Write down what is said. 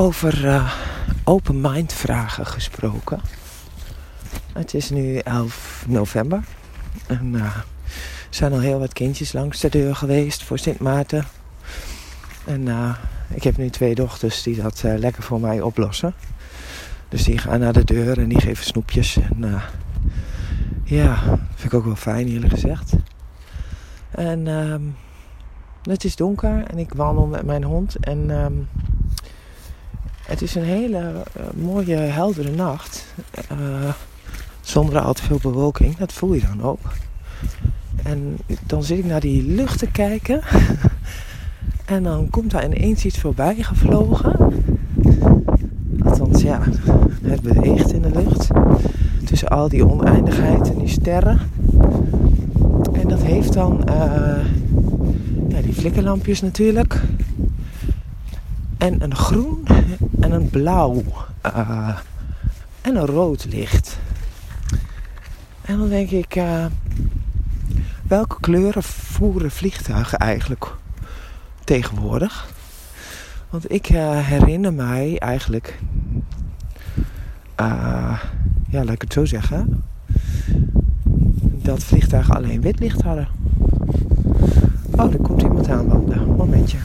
Over uh, open mind vragen gesproken. Het is nu 11 november. En uh, er zijn al heel wat kindjes langs de deur geweest voor Sint Maarten. En uh, ik heb nu twee dochters die dat lekker voor mij oplossen. Dus die gaan naar de deur en die geven snoepjes. En ja, vind ik ook wel fijn eerlijk gezegd. En um, het is donker en ik wandel met mijn hond. En um, het is een hele uh, mooie, heldere nacht. Uh, zonder al te veel bewolking. Dat voel je dan ook. En dan zit ik naar die lucht te kijken. en dan komt daar ineens iets voorbij gevlogen. Althans, ja, het beweegt in de lucht. Tussen al die oneindigheid en die sterren. En dat heeft dan uh, ja, die flikkerlampjes natuurlijk. En een groen en een blauw. Uh, en een rood licht. En dan denk ik, uh, welke kleuren voeren vliegtuigen eigenlijk tegenwoordig? Want ik uh, herinner mij eigenlijk, ja, laat ik het zo zeggen, dat vliegtuigen alleen wit licht hadden. Oh, er komt iemand aanwandelen. Momentje.